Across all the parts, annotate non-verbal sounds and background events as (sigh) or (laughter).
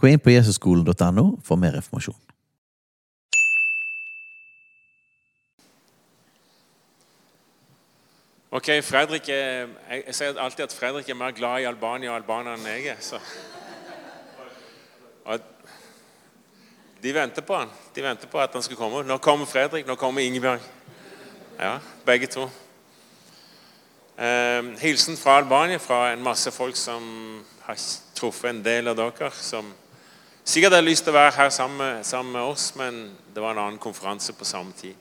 Gå inn på jesusskolen.no for mer informasjon. Ok, Fredrik er, jeg, jeg sier alltid at Fredrik er mer glad i Albania og Albania enn jeg er. Så. De venter på han. De venter på at han skal komme. Nå kommer Fredrik, nå kommer Ingebjørg. Ja, begge to. Eh, hilsen fra Albania fra en masse folk som har truffet en del av dere. Som sikkert hadde lyst til å være her sammen, sammen med oss, men det var en annen konferanse på samme tid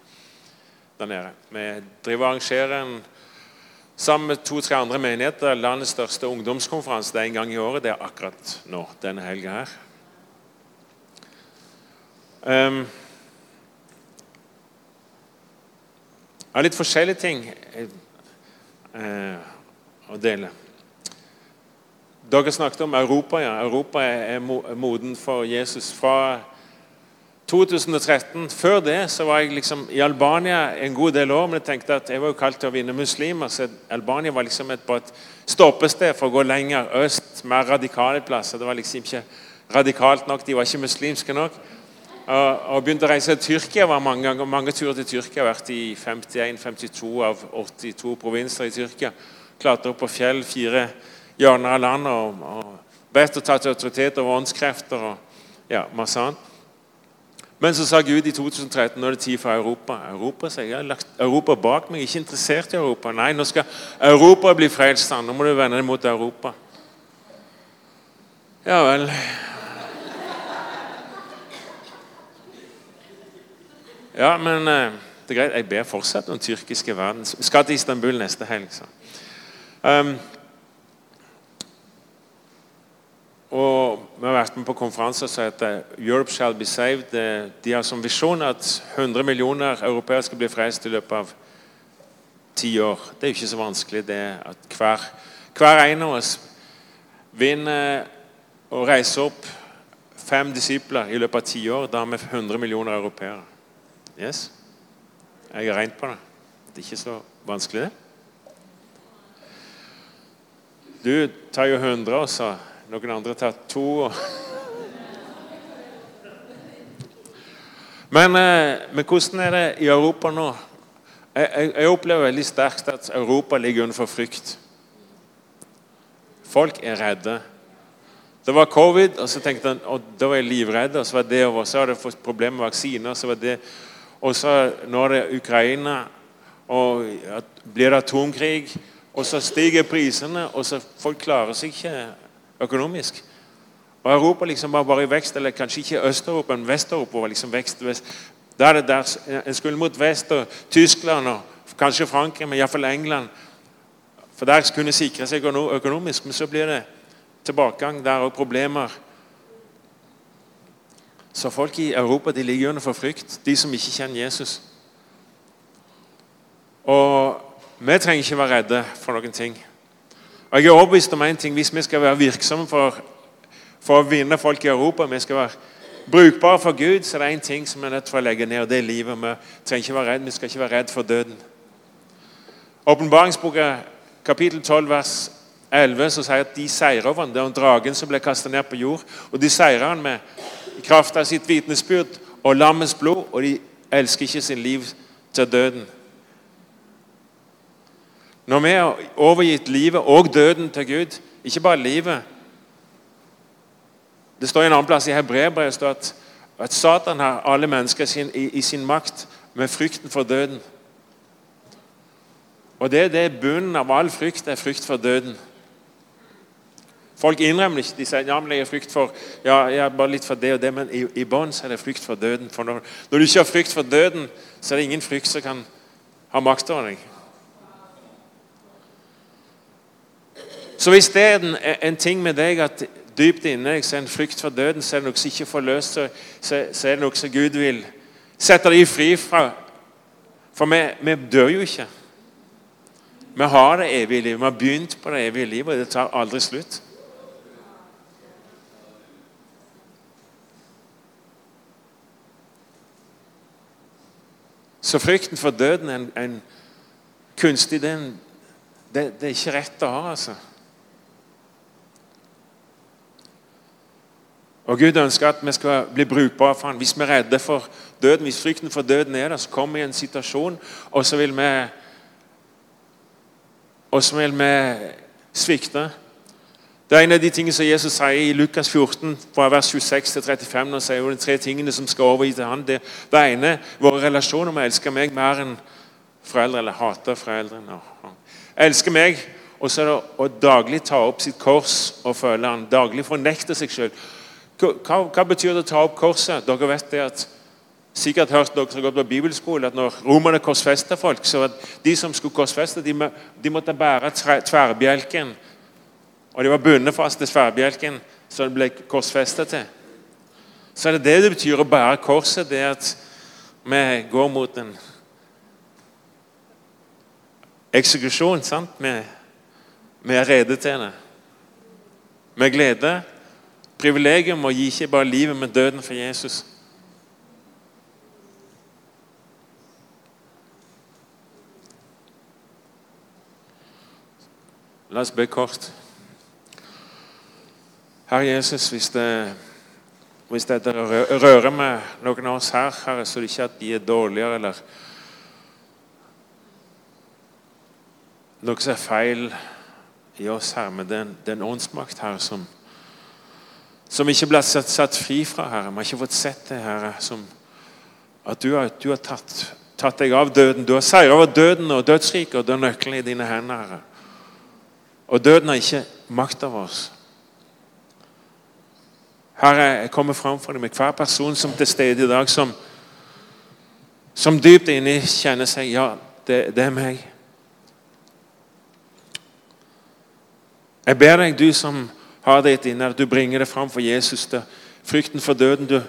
der nede. Vi driver og arrangerer en Sammen med to-tre andre menigheter landets største ungdomskonferanse det er en gang i året. Det er akkurat nå, denne helga her. Um, jeg har litt forskjellige ting uh, å dele. Dere snakket om Europa. ja. Europa er moden for Jesus. Fra 2013. Før det så var jeg liksom i Albania en god del år. Men jeg tenkte at jeg var jo kalt til å vinne muslimer, så Albania var liksom et, et stoppested for å gå lenger øst. Mer radikale plasser. Det var liksom ikke radikalt nok. De var ikke muslimske nok. Og, og begynte å reise til Tyrkia. var mange, ganger, mange turer til Tyrkia. Har vært i 51-52 av 82 provinser i Tyrkia. Klatre opp på fjell, fire hjørner av landet. og, og bedt og tatt autoritet over åndskrefter og ja, masse annet. Men så sa Gud i 2013 nå er det tid for Europa. Europa, sier, jeg har lagt Europa bak meg. Ikke interessert i Europa. Nei, nå skal Europa bli frelst. Nå må du vende deg mot Europa. Ja vel Ja, men eh, det er greit. Jeg ber fortsatt om tyrkiske verden. Skal til Istanbul neste helg. så. Um, og Vi har vært med på konferanser som heter 'Europe Shall Be Saved'. De har som visjon at 100 millioner europeere skal bli frelst i løpet av ti år. Det er jo ikke så vanskelig det at hver, hver en av oss vinner og reiser opp fem disipler i løpet av ti år. Da har vi 100 millioner europeere. Yes. Jeg har regnet på det. Det er ikke så vanskelig, det. Du tar jo 100, og så noen andre tar to. Men, eh, men, hvordan er det i Europa nå? Jeg, jeg, jeg opplever veldig sterkt at Europa ligger under frykt. Folk er redde. Det var covid, og så tenkte han, og da var jeg livredd. og Så var det over, så hadde jeg fått problemer med vaksiner. så var det, Og så nå er det Ukraina. og Blir det atomkrig? Og så stiger prisene, og så folk klarer seg ikke økonomisk. Og Europa liksom var bare i vekst, eller kanskje ikke Øst-Europa, men Vest-Europa var liksom vekst. vest. Da er det der En skulle mot vest og Tyskland og kanskje Frankrike, men iallfall England. For der kunne sikre seg økonomisk, men så blir det tilbakegang der og problemer. Så folk i Europa de ligger under for frykt, de som ikke kjenner Jesus. Og vi trenger ikke være redde for noen ting. Og Jeg er overbevist om en ting. Hvis vi skal være virksomme for, for å vinne folk i Europa, vi skal være brukbare for Gud, så er det én ting som vi er nødt til å legge ned, og det er livet. Vi trenger ikke være redd, vi skal ikke være redd for døden. Åpenbaringsboka kapittel 12 vers 11 så sier at de seirer over ham. Det var dragen som ble kastet ned på jord. Og de seirer han med i kraft av sitt vitnesbyrd og lammets blod. Og de elsker ikke sin liv til døden. Når vi har overgitt livet og døden til Gud, ikke bare livet Det står en annen plass i Hebreerbrevet at, at Satan har alle mennesker sin, i, i, sin makt med frykten for døden. Og det, det er bunnen av all frykt, det er frykt for døden. Folk innrømmer ikke. De sier ja, men jeg har frykt for ja, jeg er bare litt for det og det, men i, i bånn er det frykt for døden. For når, når, du ikke har frykt for døden, så er det ingen frykt som kan ha makt over deg. Så hvis det er en, ting med deg at dypt inne jeg ser er en frykt for døden, så er det noe som ikke får så, så, er det noe som Gud vil sette deg fri fra. For vi, vi dør jo ikke. Vi har det evige livet. Vi har begynt på det evige livet, og det tar aldri slutt. Så frykten for døden er en, en kunstig er, det, det er ikke rett å ha, altså. Og Gud ønsker at vi skal bli brukbare for ham. Hvis vi er redde for døden, hvis frykten for døden er der, så kommer vi i en situasjon, og så vil vi og så vil vi svikte. Det er en av de tingene som Jesus sier i Lukas 14, fra vers 26 til 35. Når han sier de tre tingene som skal overgi til ham. Det, det ene våre relasjoner å elske meg mer enn foreldre, eller hate foreldrene. Elsker meg, og så er det å daglig ta opp sitt kors og føle han. Daglig fornekte seg sjøl. Hva, hva, betyr det å ta opp korset? Dere vet det at Sikkert hørt dere som har gått på bibelskole at når romerne korsfesta folk, så at de som skulle korsfeste, de, de måtte bære tverrbjelken. Og de var bundet fast til tverrbjelken som det ble korsfesta til. Så er det det det betyr å bære korset. Det at vi går mot en eksekusjon. sant? Vi, vi er rede til det. Med glede privilegium å gi ikke bare livet, men døden for Jesus. La oss be kort. Herre Jesus, hvis det, hvis det rører med noen av oss her, herre, så det ikke at de er dårligere eller noe som er feil i oss, Herre, men det er åndsmakt, her som som ikke ble satt, satt, fri fra, Herre. Vi har ikke fått sett det, Herre. Som, at du har, du har tatt, tatt, deg av døden. Du har seier over døden og dødsriket, og du har nøkkelen i dine hender, Herre. Og døden har ikke makt over oss. Herre, jeg kommer fram for deg med hver person som til stede i dag, som, som dypt inni kjenner seg Ja, det, det er meg. Jeg ber deg, du som har det inne, at du bringer det fram for Jesus. Det, frykten for døden. Du,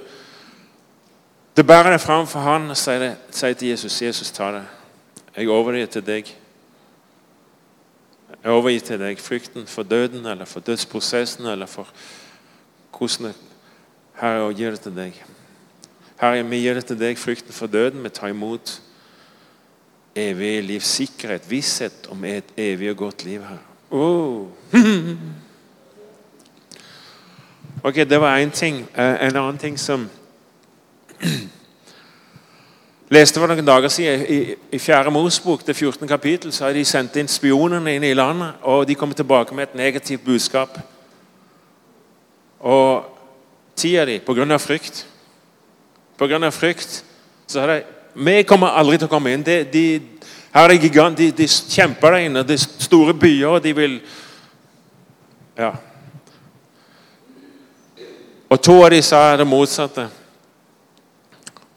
du bærer det fram for han og sier, sier til Jesus Jesus, ta det. Jeg overgir til deg. Jeg overgir til deg frykten for døden eller for dødsprosessen eller for hvordan det Herre, og gir det til deg. Herre, vi gir det til deg, frykten for døden. Vi tar imot evig livssikkerhet, visshet om et evig og godt liv, Herre. Oh. (laughs) Ok, Det var én ting. Eh, en annen ting som (clears throat) leste for noen dager siden I, i 4. Mosbok, det 14. kapittel, så har de sendt inn spionene inn i landet. Og de kommer tilbake med et negativt budskap. Og ti av dem pga. frykt. Pga. frykt så har de Vi kommer aldri til å komme inn. De, de, her er det gigant, de, de kjemper der inne. Det er store byer, og de vil Ja. Og to av dem sa det motsatte.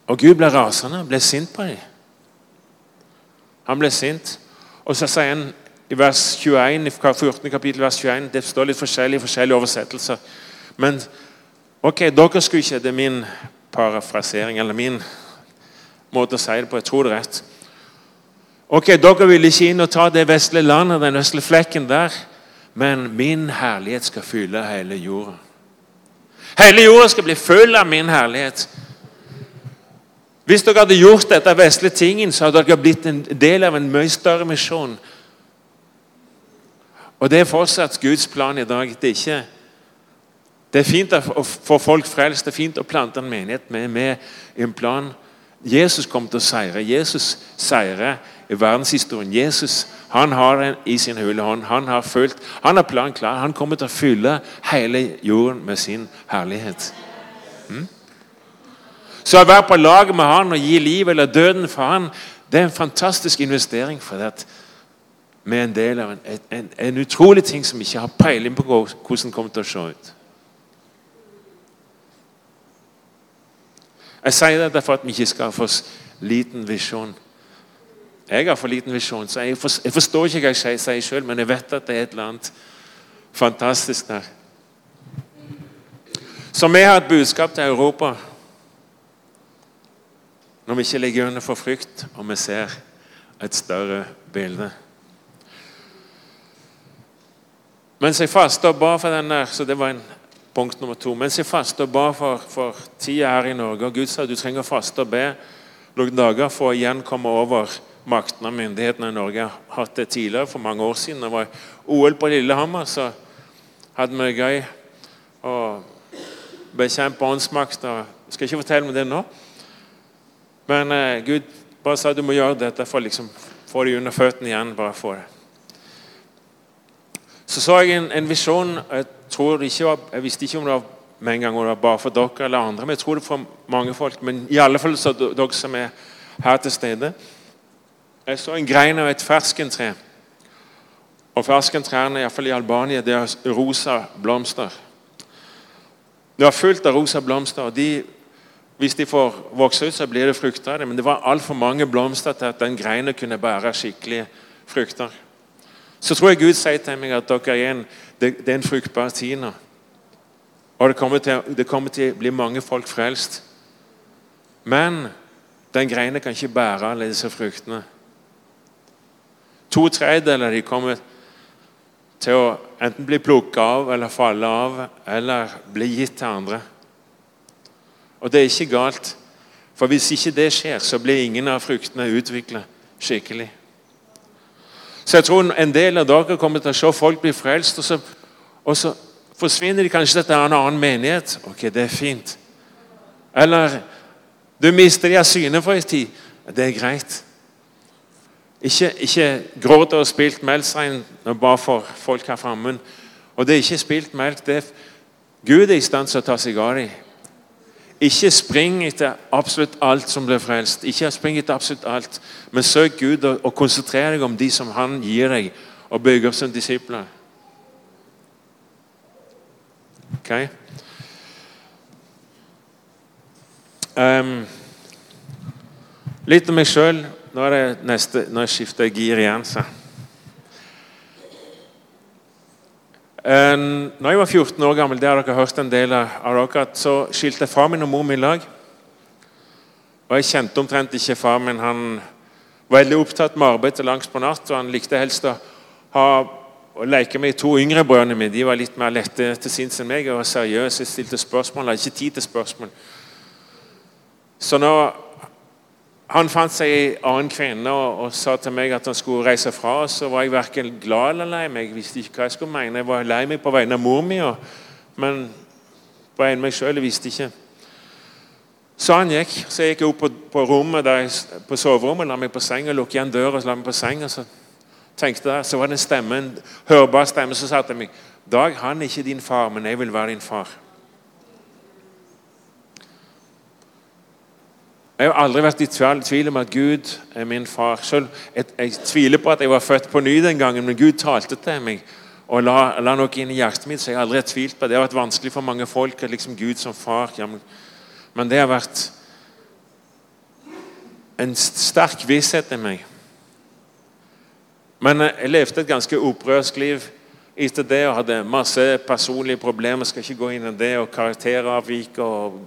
Og Gud ble rasende, ble sint på dem. Han ble sint. Og så sier han i vers 21, i 14. kapittel vers 21 Det står litt forskjellig i forskjellige oversettelser. Men ok, dere skulle ikke Det er min parafrasering, eller min måte å si det på. Jeg tror det er rett. Ok, Dere ville ikke inn og ta det vesle landet, den vesle flekken der. Men min herlighet skal fylle hele jorda. Hele jorda skal bli full av min herlighet. Hvis dere hadde gjort dette vesle tingen, så hadde dere blitt en del av en mye større misjon. Og Det er fortsatt Guds plan i dag. Det er, ikke, det er fint å få folk frelst, det er fint å plante en menighet. Er med en plan. Jesus kom til å seire. Jesus seirer verdenshistorien. Jesus han har den i sin hule hånd. Han har følt, han har planen klar. Han kommer til å fylle hele jorden med sin herlighet. Mm? Så å være på laget med han og gi liv eller døden for han, det er en fantastisk investering. for det Vi er en del av en, en, en utrolig ting som ikke har peiling på hvordan det kommer til å se ut. Jeg sier det for at vi ikke skal få liten visjon. Jeg har for liten visjon, så jeg, forstår, ikke hva jeg sier sjøl, men jeg vet at det er et eller annet fantastisk der. Så vi har et budskap til Europa når vi ikke ligger under for frykt, og vi ser et større bilde. Mens jeg fasta og ba for den der, så det var en punkt nummer to. Mens jeg fasta og ba for, for tida her i Norge, og Gud sa du trenger å faste og be noen dager for å igjen komme over makten av myndighetene i Norge. Har hatt det tidligere, for mange år siden. Det var OL på Lillehammer, så hadde vi det gøy og bekjempe åndsmakt. og Jeg skal ikke fortelle om det nå. Men eh, Gud bare sa du må gjøre dette for å liksom, få det under føttene igjen. bare for det. Så så jeg en, en visjon. Jeg, tror ikke var, jeg visste ikke om det var med en gang det var bare for dere eller andre, men jeg tror det er for mange folk. Men i alle fall så dere som er her til stede. Jeg så en grein av et ferskentre. Og ferskentrærne, iallfall i Albania, det er rosa blomster. Det var fullt av rosa blomster. og de, Hvis de får vokse ut, så blir det frukter av det. Men det var altfor mange blomster til at den greina kunne bære skikkelige frukter. Så tror jeg Gud sier til meg at dere er en, det, det er en fruktbar tid nå. Og det kommer, til, det kommer til å bli mange folk frelst. Men den greina kan ikke bære alle disse fruktene. To tredjedeler de kommer til å enten bli plukket av eller falle av eller bli gitt til andre. Og det er ikke galt, for hvis ikke det skjer, så blir ingen av fruktene utviklet skikkelig. Så jeg tror en del av dere kommer til å se folk bli frelst, og så, og så forsvinner de kanskje til en annen menighet. Ok, det er fint. Eller du mister de av syne for en tid. Det er greit. Ikke, ikke gråt og spilt melkrein bare for folk her framme. Og det er ikke spilt melk. det er Gud er i stand til å ta seg av dem. Ikke spring etter absolutt alt som blir frelst. Ikke spring etter absolutt alt, Men søk Gud og, og konsentrer deg om de som Han gir deg, og bygg opp som disipler. Ok? Um, litt om meg sjøl. Nå er det neste, nå skifter jeg gir igjen. så. Når jeg var 14 år gammel, det har dere hørt en del av dere, så skilte far min og mor min lag. Og Jeg kjente omtrent ikke far min. Han var veldig opptatt med arbeid til langs på natt. og Han likte helst å ha å leke med de to yngre brødrene mine. De var litt mer lette til sinns enn meg og var seriøse. Jeg stilte spørsmål, hadde ikke tid til spørsmål. Så når han fant seg en annen kvinne og, og, sa til meg at han skulle reise fra, så var jeg verken glad eller lei meg. Jeg visste ikke hva jeg skulle mene. Jeg var lei meg på vegne av mor mi, men på vegne av meg sjøl. Visste ikke. Så han gikk. Så jeg gikk opp på, på rommet der, på soverommet, la meg på senga, lukket igjen døra og la meg på senga. Så tenkte jeg, så var det en stemme, en hørbar stemme som sa til meg Dag, han er ikke din far, men jeg vil være din far. Jeg har aldri vært i tvil om at Gud er min far. Selv, jeg, jeg, tviler på at jeg var født på ny den gangen, men Gud talte til meg og la, la noe inn i hjertet mitt. så jeg har aldri tvilt på Det Det har vært vanskelig for mange folk at liksom Gud som far ja, men, men det har vært en sterk visshet i meg. Men jeg levde et ganske opprørsk liv etter det og hadde masse personlige problemer. Skal ikke gå inn i det, og Karakteravvik og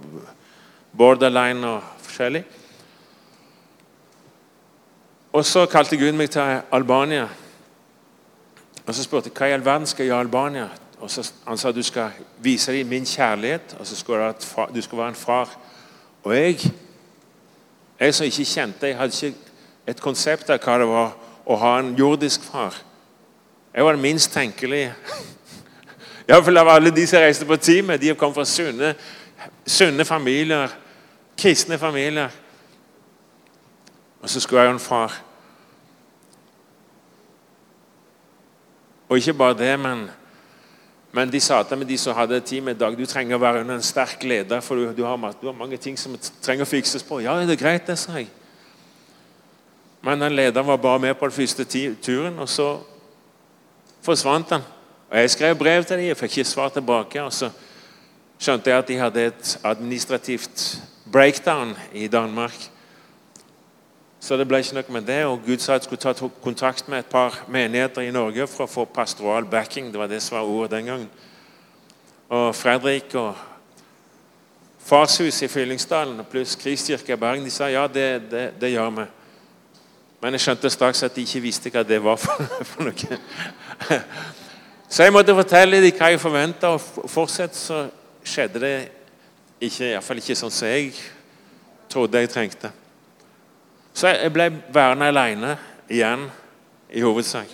borderline og forskjellig. Og så kalte Gud meg til Albania. Og Så spurte jeg hva i all verden skal jeg gjøre i Albania. Og så, Han sa du skal vise dem min kjærlighet, og så skal du, du skal være en far. Og jeg, jeg som ikke kjente Jeg hadde ikke et konsept av hva det var å ha en jordisk far. Jeg var den minst tenkelige. (laughs) Iallfall av alle de som reiste på teamet. De kom fra sunne, sunne familier, kristne familier. Og så skulle jeg ha en far. Og ikke bare det, men, men de sa til meg, de som hadde tid i dag, du trenger å være under en sterk leder, for du, du, har, du har mange ting som trenger å fikses på. Ja, det er greit, det, sa jeg. Men den lederen var bare med på den første turen, og så forsvant han. Og Jeg skrev brev til dem, jeg fikk ikke svar tilbake. og Så skjønte jeg at de hadde et administrativt breakdown i Danmark. Så det ble ikke noe med det. og Gud sa jeg skulle ta kontakt med et par menigheter i Norge for å få pastoral backing. Det var det som var ordet den gangen. Og Fredrik og Farshus i Fyllingsdalen pluss Kristkirka i Bergen. De sa ja, det, det, det gjør vi. Men jeg skjønte straks at de ikke visste hva det var for, (laughs) for noe. (laughs) Så jeg måtte fortelle dem hva jeg forventa, og fortsatt så skjedde det ikke, iallfall ikke sånn som jeg trodde jeg trengte. Så jeg ble værende aleine igjen, i hovedsak.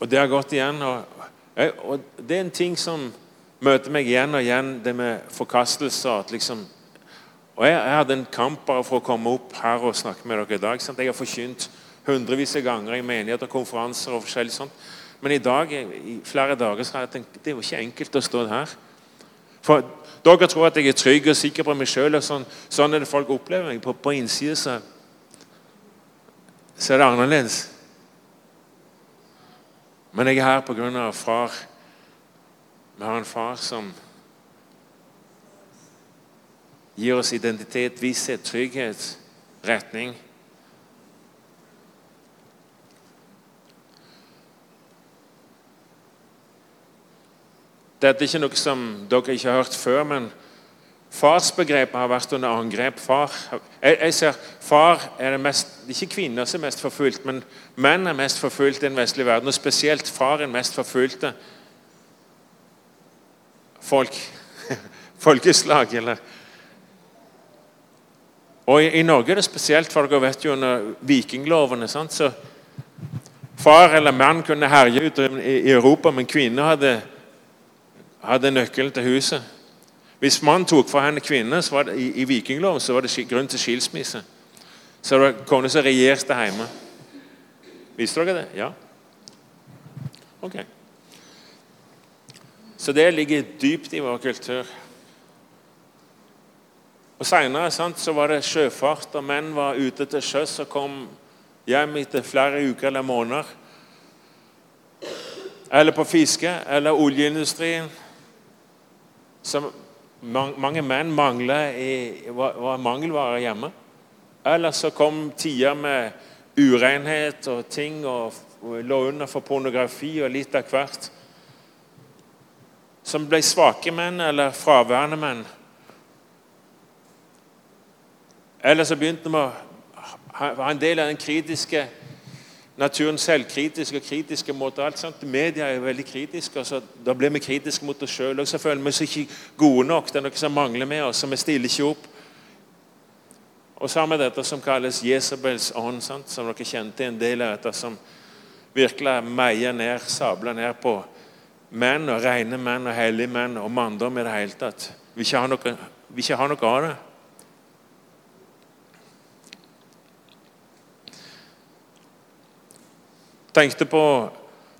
Og det har gått igjen. Og, og, det er en ting som møter meg igjen og igjen, det med forkastelse. At liksom, og jeg, jeg, hadde en kamp bare for å komme opp her og snakke med dere i dag. Sant? Jeg har forkynt hundrevis av ganger i menigheter, og konferanser og forskjellig sånt. Men i dag, i flere dager så har jeg tenkt det er jo ikke enkelt å stå her. For Dere tror at jeg er trygg og sikker på meg sjøl. Sånn, sånn er det folk opplever meg. På, på innsiden så, så er det annerledes. Men jeg er her av far. Vi har en far som gir oss identitet, visshet, trygghet, retning. Dette er ikke noe som dere ikke har hørt før, men farsbegrepet har vært under angrep. Far, jeg, jeg ser far er det mest, ikke kvinner som er mest forfulgt, men menn er mest forfulgt i den vestlige verden. Og spesielt far er mest forfulgte folk. (laughs) Folkeslag, eller Og i, i, Norge er det spesielt, for dere vet jo under vikinglovene sant? så Far eller mann kunne herje ut i, i Europa, men kvinner hadde hadde nøkkelen til huset. Hvis mannen tok fra henne kvinne så var det, i, i vikingloven så var det grunn til skilsmisse. Så det var kone som regjerte hjemme. Visste dere det? Ja? Ok. Så det ligger dypt i vår kultur. Og Seinere så var det sjøfart, og menn var ute til sjøs og kom hjem etter flere uker eller måneder. Eller på fiske, eller oljeindustrien som mange menn mangler i, var, var mangelvare hjemme. Eller så kom tider med urenhet og ting og, og lå under for pornografi og litt av hvert. Som ble svake menn eller fraværende menn. Eller så begynte vi å ha en del av den kritiske naturen selvkritisk og kritiske mot alt. Sant? Media er jo veldig kritiske, og da blir vi kritiske mot oss sjøl. Så føler vi oss ikke gode nok. Det er noe som mangler med oss, så vi stiller ikke opp. Og så har vi dette som kalles Jesabels ånd, sant? som dere kjente en del av dette, som virkelig meier ned, sabler ned på menn, og rene menn og hellige menn og manndom i det hele tatt. Vi ikke har noe, ikke har noe av det. Tenkte på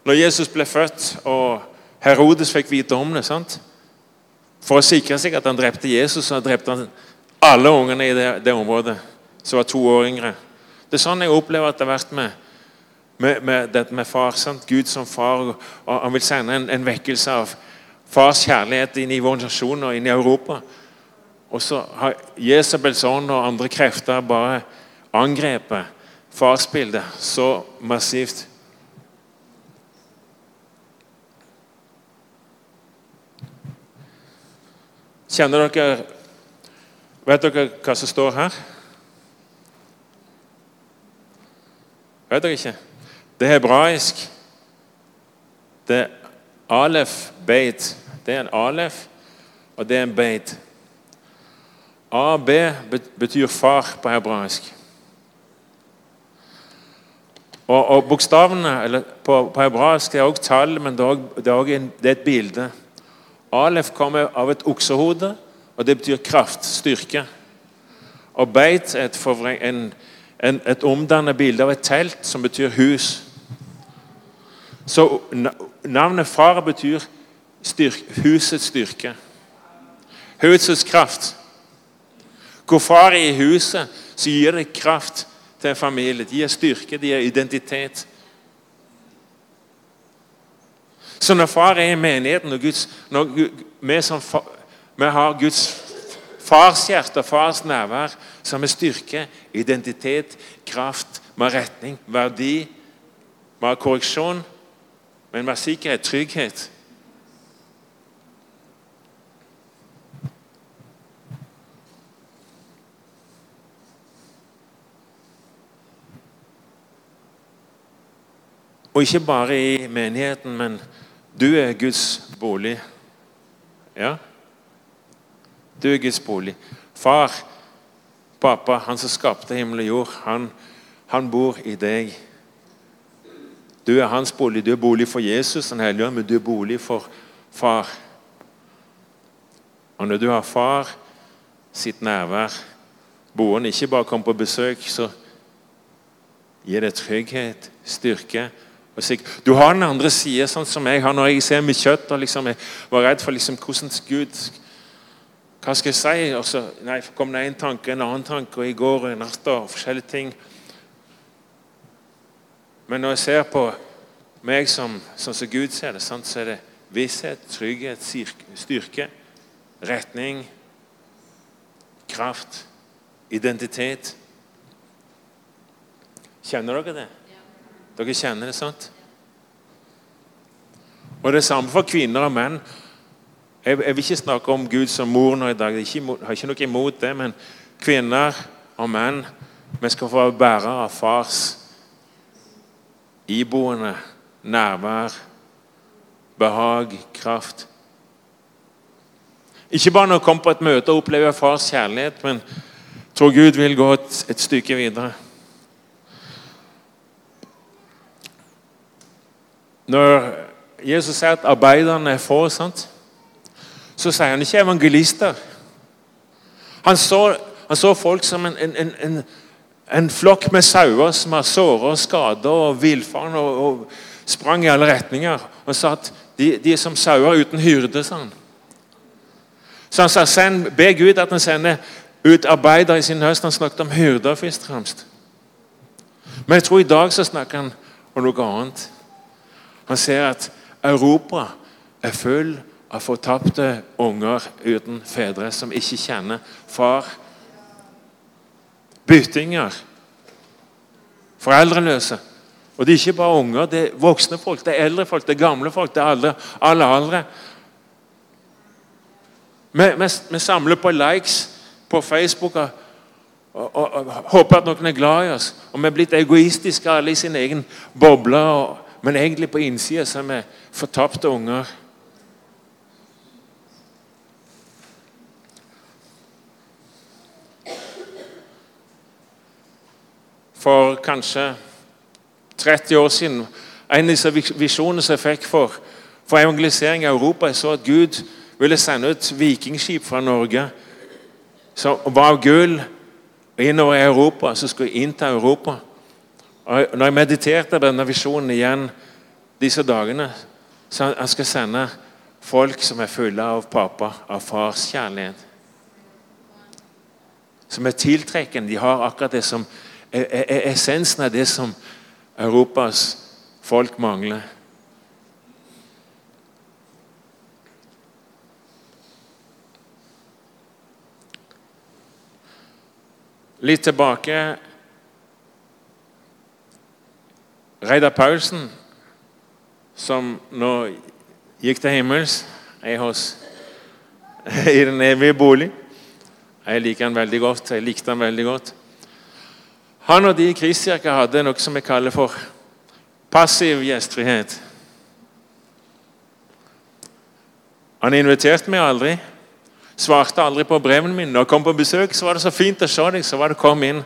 når Jesus ble født og Herodes fikk vite om det. sant? For å sikre seg at han drepte Jesus, så drepte han alle ungene i det, det området som var to år yngre. Det er sånn jeg opplever at det har vært med, med, med det med far. sant? Gud som far. og, Han vil sende en, en, vekkelse av fars kjærlighet inn i vår nasjon og inn i Europa. Og så har Jesabels ånd og andre krefter bare angrepet farsbildet så massivt. Kjenner dere Vet dere hva som står her? Vet dere ikke? Det er hebraisk. Det er alef, beit. Det er en alef, og det er en beit. AB betyr far på hebraisk. Og, og Bokstavene på, på, hebraisk er også tall, men det er, også, det er et bilde. Alef kommer av et oksehode, og det betyr kraft, styrke. Og beit er et, en, en, et omdannet bilde av et telt, som betyr hus. Så navnet far betyr styrk, husets styrke. Husets kraft. Hvor far er i huset, så gir det kraft til en familie. Gir styrke, de gir identitet. Så når far er i menigheten, og Guds, når vi, som, vi har Guds fars hjerte og fars nærvær, så har vi styrke, identitet, kraft, med retning, verdi, med korreksjon, men med sikkerhet, trygghet. Og ikke bare i menigheten, men du er Guds bolig. Ja? Du er Guds bolig. Far, pappa, han som skapte himmel og jord, han, han bor i deg. Du er hans bolig. Du er bolig for Jesus, den hellige ånd, men du er bolig for far. Og når du har far sitt nærvær boende, ikke bare kommer på besøk, så gir det trygghet, styrke Du har den andre sida, sånn som jeg har når jeg ser mitt kjøtt. og liksom Jeg var redd for liksom, hvordan Gud Hva skal jeg si? Og så nei, kom det en tanke, en annen tanke, og i går og i natt og forskjellige ting. Men når jeg ser på meg som, sånn som Gud ser det, sant, så er det visshet, trygghet, styrke, retning, kraft, identitet. Kjenner dere det? Dere kjenner det, sant? Og det samme for kvinner og menn. Jeg, jeg vil ikke snakke om Gud som mor nå i dag. Jeg har ikke noe imot det. Men kvinner og menn, vi skal få bærere av fars iboende nærvær, behag, kraft. Ikke bare når du kommer på et møte og opplever fars kjærlighet, men tror Gud vil gå et, et stykke videre. Når Jesus sier at arbeiderne er få, sant? så sier han ikke evangelister. Han så, han så folk som en, en, en, en, flokk med sauer som har såret og skadet og villfaren og, og sprang i alle retninger. Og sa at de, de er som sauer uten hyrde. sa han. Så han sa send, be Gud at han sender ut arbeidere i sin høst. Han snakket om hyrder først og fremst. Men jeg tror i dag så snakker han om noe annet. Han ser at Europa er full av fortapte unger uten fedre som ikke kjenner far. Byttinger. Foreldreløse. Og det er ikke bare unger, det er voksne folk, det er eldre folk, det er gamle folk, det er alle, alle aldre. Vi, vi, vi samler på likes på Facebook og, og, og, og håper at noen er glad i oss. Og vi er blitt egoistiske alle i sin egen boble. Og, men egentlig på innsida er vi fortapte unger. For kanskje 30 år siden En av disse visjonene som jeg fikk for, for evangelisering i Europa, jeg så at Gud ville sende ut vikingskip fra Norge som var av gull innover i Europa, som skulle innta Europa. Når jeg mediterte denne visjonen igjen disse dagene, så han skal sende folk som er fulle av pappa, av fars kjærlighet. Som er tiltrekkende. De har akkurat det som er, er, er essensen av det som Europas folk mangler. Litt tilbake Reidar Paulsen, som nå gikk til himmels, er hos (laughs) i den evige bolig. Jeg liker han veldig godt. Jeg likte han veldig godt. Han og de i Kristkirka hadde noe som vi kaller for passiv gjestfrihet. Han inviterte meg aldri. Svarte aldri på brevene mine. Når jeg kom på besøk, så var det så fint å se deg. Så var det 'kom inn'.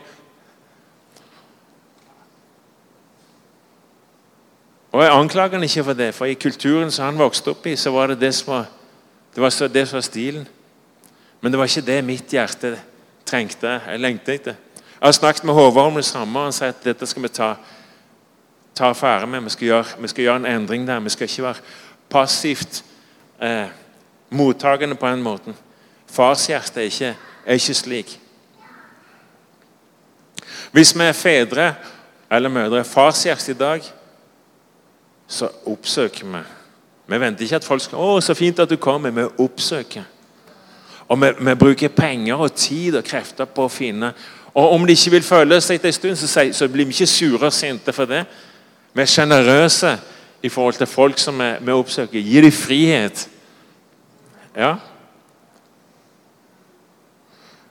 Og Jeg anklager han ikke for det, for i kulturen som han vokste opp i, så var det det som var, det var, det som var stilen. Men det var ikke det mitt hjerte trengte. Jeg lengtet etter. Jeg har snakket med Håvard om det samme, han sier at dette skal vi ta, ta affære med. Vi skal, gjøre, vi skal gjøre en endring der. Vi skal ikke være passivt eh, mottagende på den måten. Farshjertet er ikke, er ikke slik. Hvis vi er fedre eller mødre, farshjerte i dag, så oppsøker vi. Vi venter ikke at folk skal 'Å, så fint at du kommer.' Vi oppsøker. Og vi, vi bruker penger og tid og krefter på å finne Og om de ikke vil følge seg etter en stund, så, så blir vi ikke sure og sinte for det. Vi er sjenerøse i forhold til folk som vi, vi oppsøker. Gir dem frihet. Ja.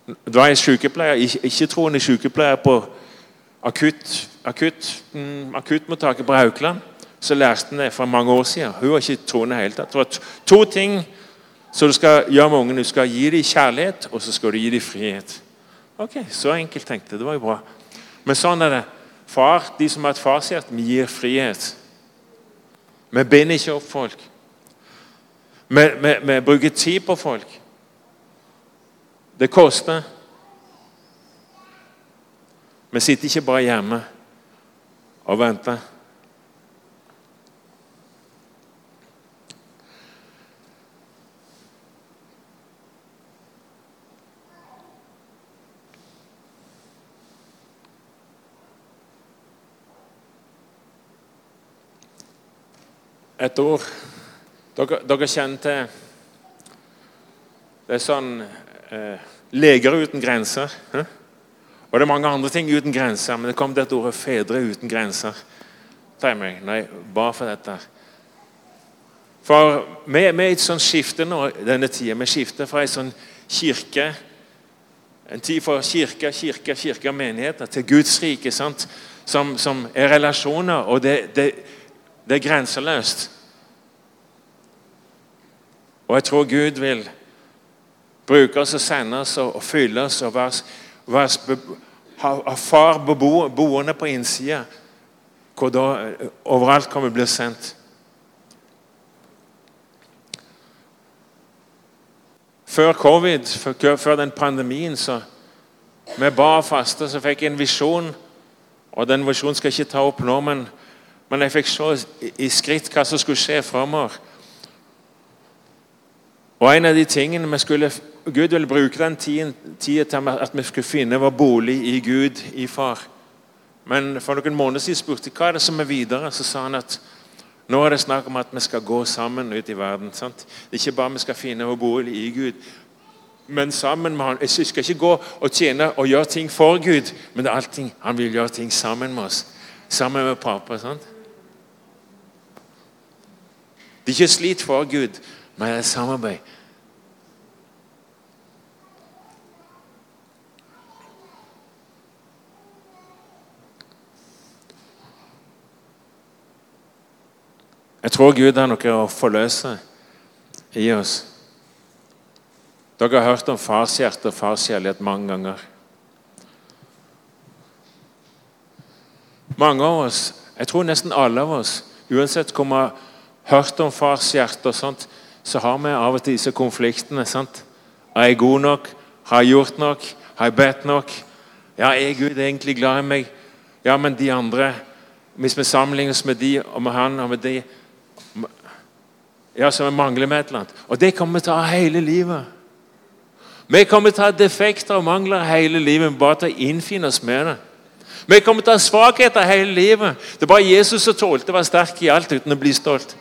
Det var en sykepleier, ikke- ikke-troende sykepleier på akutt, akutt, mm, akuttmottaket på Haukeland. Så lærte han det for mange år siden. Hun var ikke troende i hele tatt. Det var to- ting som du skal gjøre med ungene. Du skal gi dem kjærlighet, og så skal du gi dem frihet. Ok, Så enkelt tenkte jeg. Det var jo bra. Men sånn er det. Far, De som har et farshjerte, vi gir frihet. Vi binder ikke opp folk. Vi, vi, vi bruker tid på folk. Det koster. Vi sitter ikke bare hjemme og venter. Et ord dere, dere kjenner til Det er sånn eh, Leger uten grenser. Eh? Og det er mange andre ting uten grenser, men det kom til et ord 'fedre uten grenser'. Ta når jeg for dette. For vi, er i et sånt skifte nå denne tida. Vi skifter fra en sånn kirke En tid for kirke, kirke, kirke og menigheter til Guds rike, sant? Som, som er relasjoner, og det, det, det er grenseløst. Og jeg tror Gud vil bruke oss og sende oss og, fylle oss og være, være, ha, ha far bebo, boende på innsida, hvor da overalt kan vi bli sendt. Før covid, før, før den pandemien, så vi ba og faste, så fikk jeg en visjon. Og den visjonen skal jeg ikke ta opp nå, men, men jeg fikk se i, skritt hva som skulle skje framover. Og en av de tingene vi skulle, Gud ville bruke den tiden, til at vi skulle finne vår bolig i Gud, i Far. Men for noen måneder siden spurte jeg hva er det som er videre. Så sa han at nå er det snakk om at vi skal gå sammen ut i verden. sant? Det er ikke bare vi skal finne vår bolig i Gud, men sammen med han. Jeg skal ikke gå og tjene og gjøre ting for Gud, men det er allting. han vil gjøre ting sammen med oss. Sammen med pappa. sant? Det er ikke slit for Gud, men det er samarbeid. Jeg tror Gud har noe å forløse i oss. Dere har hørt om fars hjerte og fars kjærlighet mange ganger. Mange av oss, jeg tror nesten alle av oss, uansett hvor har hørt om fars hjerte, og sånt, så har vi av og til disse konfliktene. sant? Er jeg god nok? Har jeg gjort nok? Har jeg bedt nok? Ja, er Gud egentlig glad i meg? Ja, men de andre Hvis vi sammenligner oss med de og med han og med de Ja, så vi mangler med et eller annet. Og det kommer vi til å ha hele livet. Vi kommer til å ha defekter og mangler hele livet, bare til å innfinne oss med det. Vi kommer til å ha svakheter hele livet. Det er bare Jesus som tålte å være sterk i alt uten å bli stolt.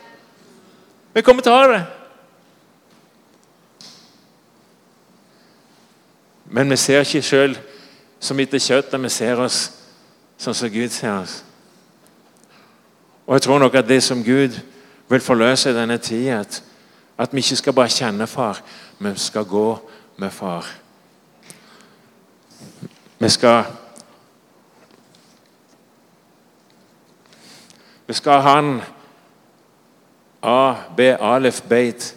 Vi kommer til å ha det. Men vi ser ikke sjøl som etter kjøttet, vi ser oss sånn som Gud ser oss. Og jeg tror nok at det som Gud vil forløse i denne tida, at, at vi ikke skal bare kjenne far, men skal gå med far. Vi skal Vi skal ha han A, B, Alef, Beit,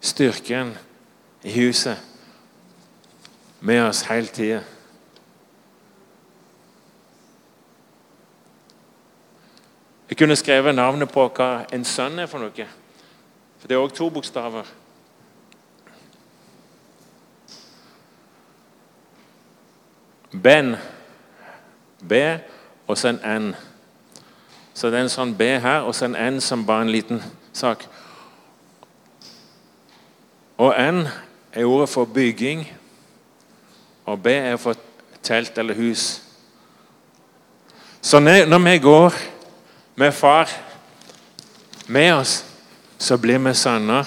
styrken i huset, med oss hele tida. Jeg kunne skrevet navnet på hva en sønn er for noe. For det er òg to bokstaver. Ben. B og så en N. Så det er en sånn B her, og så en N som bare en liten sak. Og N er ordet for bygging, og B er for telt eller hus. Så når vi går med far med oss, så blir vi sønner,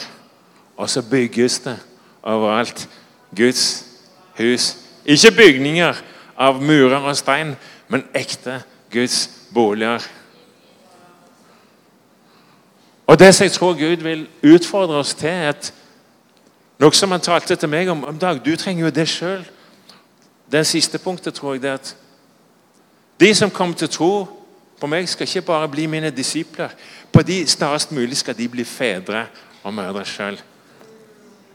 og så bygges det overalt. Guds hus. Ikke bygninger av murer og stein, men ekte Guds boliger. Og Det som jeg tror Gud vil utfordre oss til, er at noe som han talte til meg om om dag, Du trenger jo det sjøl. Det siste punktet tror jeg det er at de som kommer til tro på meg skal ikke bare bli mine disipler. På de snarest mulig skal de bli fedre og mødre sjøl.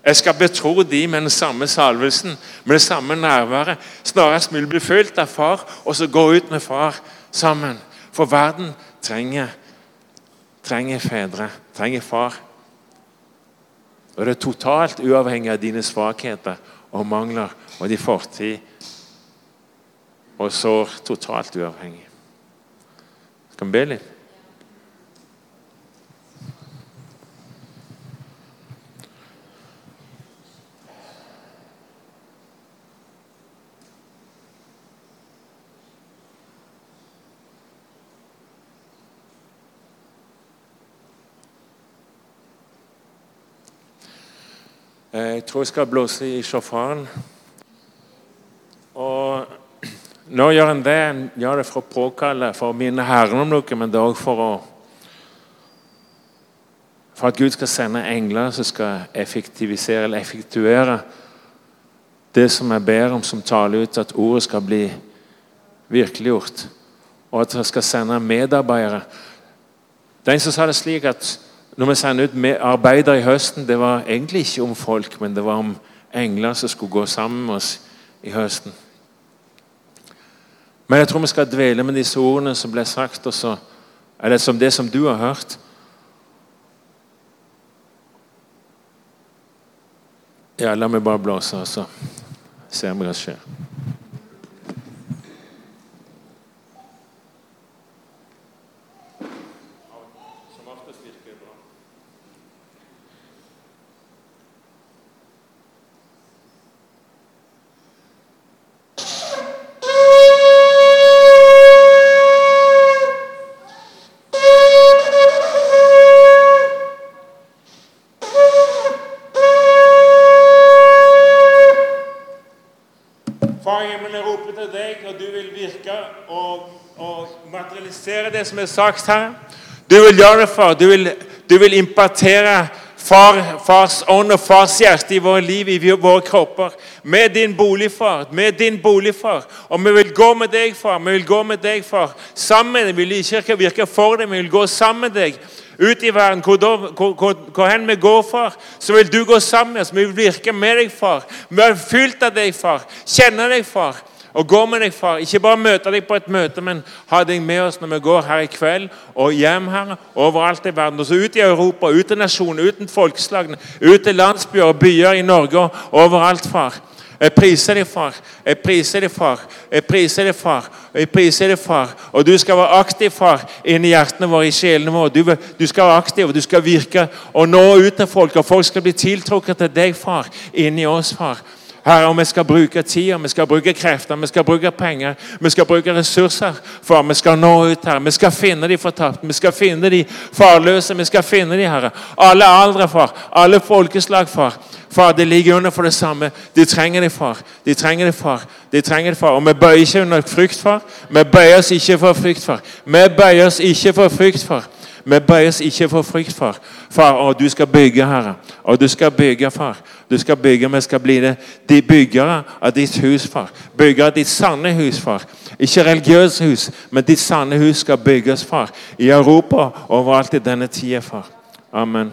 Jeg skal betro de med den samme salvelsen, med det samme nærværet. Snarest mulig bli fulgt av far, og så gå ut med far sammen. For verden trenger, trenger fedre, trenger far. Og det er totalt uavhengig av dine svakheter og mangler og din fortid og sår. Totalt uavhengig. Skal vi be litt? Jeg tror jeg skal blåse i sjåføren. Og (clears throat) nå gjør en det. En gjør det for å påkalle, for å minne Herren om noe, men òg for å For at Gud skal sende engler som skal effektivisere eller effektuere det som jeg ber om, som taler ut at ordet skal bli virkeliggjort. Og at jeg skal sende medarbeidere. Det er en som sa det slik at når vi sender ut arbeidere i høsten, det var egentlig ikke om folk, men det var om engler som skulle gå sammen med oss i høsten. Men jeg tror vi skal dvele med disse ordene som ble sagt, også, eller som det som du har hørt. Ja, la meg bare blåse, og så ser vi hva som skjer. Far i himmelen, jeg roper til deg når du vil virke og, og materialisere det som er sagt her. Du vil gjøre det, for. Du vil, du vil impartere far, fars ånd og fars hjerte i våre liv, i våre kropper. Med din bolig, far. Med din bolig. Og vi vil gå med deg, far. Vi vil gå med deg, far. Sammen. Vi vil ikke virke for deg, vi vil gå sammen med deg ut i verden. Hvor, hvor, hvor, hvor hen vi går, far, så vil du gå sammen med oss. Vi vil virke med deg, far. Vi er fylt av deg, far. Kjenne deg, far. Og gå med deg, far. Ikke bare møte deg på et møte, men ha deg med oss når vi går her i kveld og hjem her, overalt i verden. Og så ut i Europa, ut til nasjoner, ut til folkeslagene, ut til landsbyer og byer i Norge og overalt, far. Jeg priser deg, far. Jeg priser deg, far. Jeg priser deg, far. Jeg priser deg, far. Og du skal være aktiv, far, inni hjertene våre, i sjelene våre. Du, du, skal være aktiv, og du skal virke og nå ut til folk. Og folk skal bli tiltrukket til deg, far, inni oss, far. Herre, vi skal bruke tid, vi skal bruke krefter, vi skal bruke penger, vi skal bruke ressurser. For vi skal nå ut her. Vi skal finne de fortapte, vi skal finne de farløse. Vi skal finne de, Herre. Alle aldre, far. Alle folkeslag, far. Far, det ligger under for det samme. De trenger det, far. De trenger det, far. De trenger det, far. Og vi bøyer ikke under frykt, far. Vi bøyer oss ikke for frykt, far. Vi bøyer oss ikke for frykt, far. Vi bøyes ikke for frykt, far. Far, å, du skal bygge, Herre. Og du skal bygge, far. Du skal bygge, Vi skal bli det. de byggere av ditt hus, far. Byggere av ditt sanne hus, far. Ikke religiøse hus, men ditt sanne hus skal bygges, far. I Europa overalt i denne tida, far. Amen.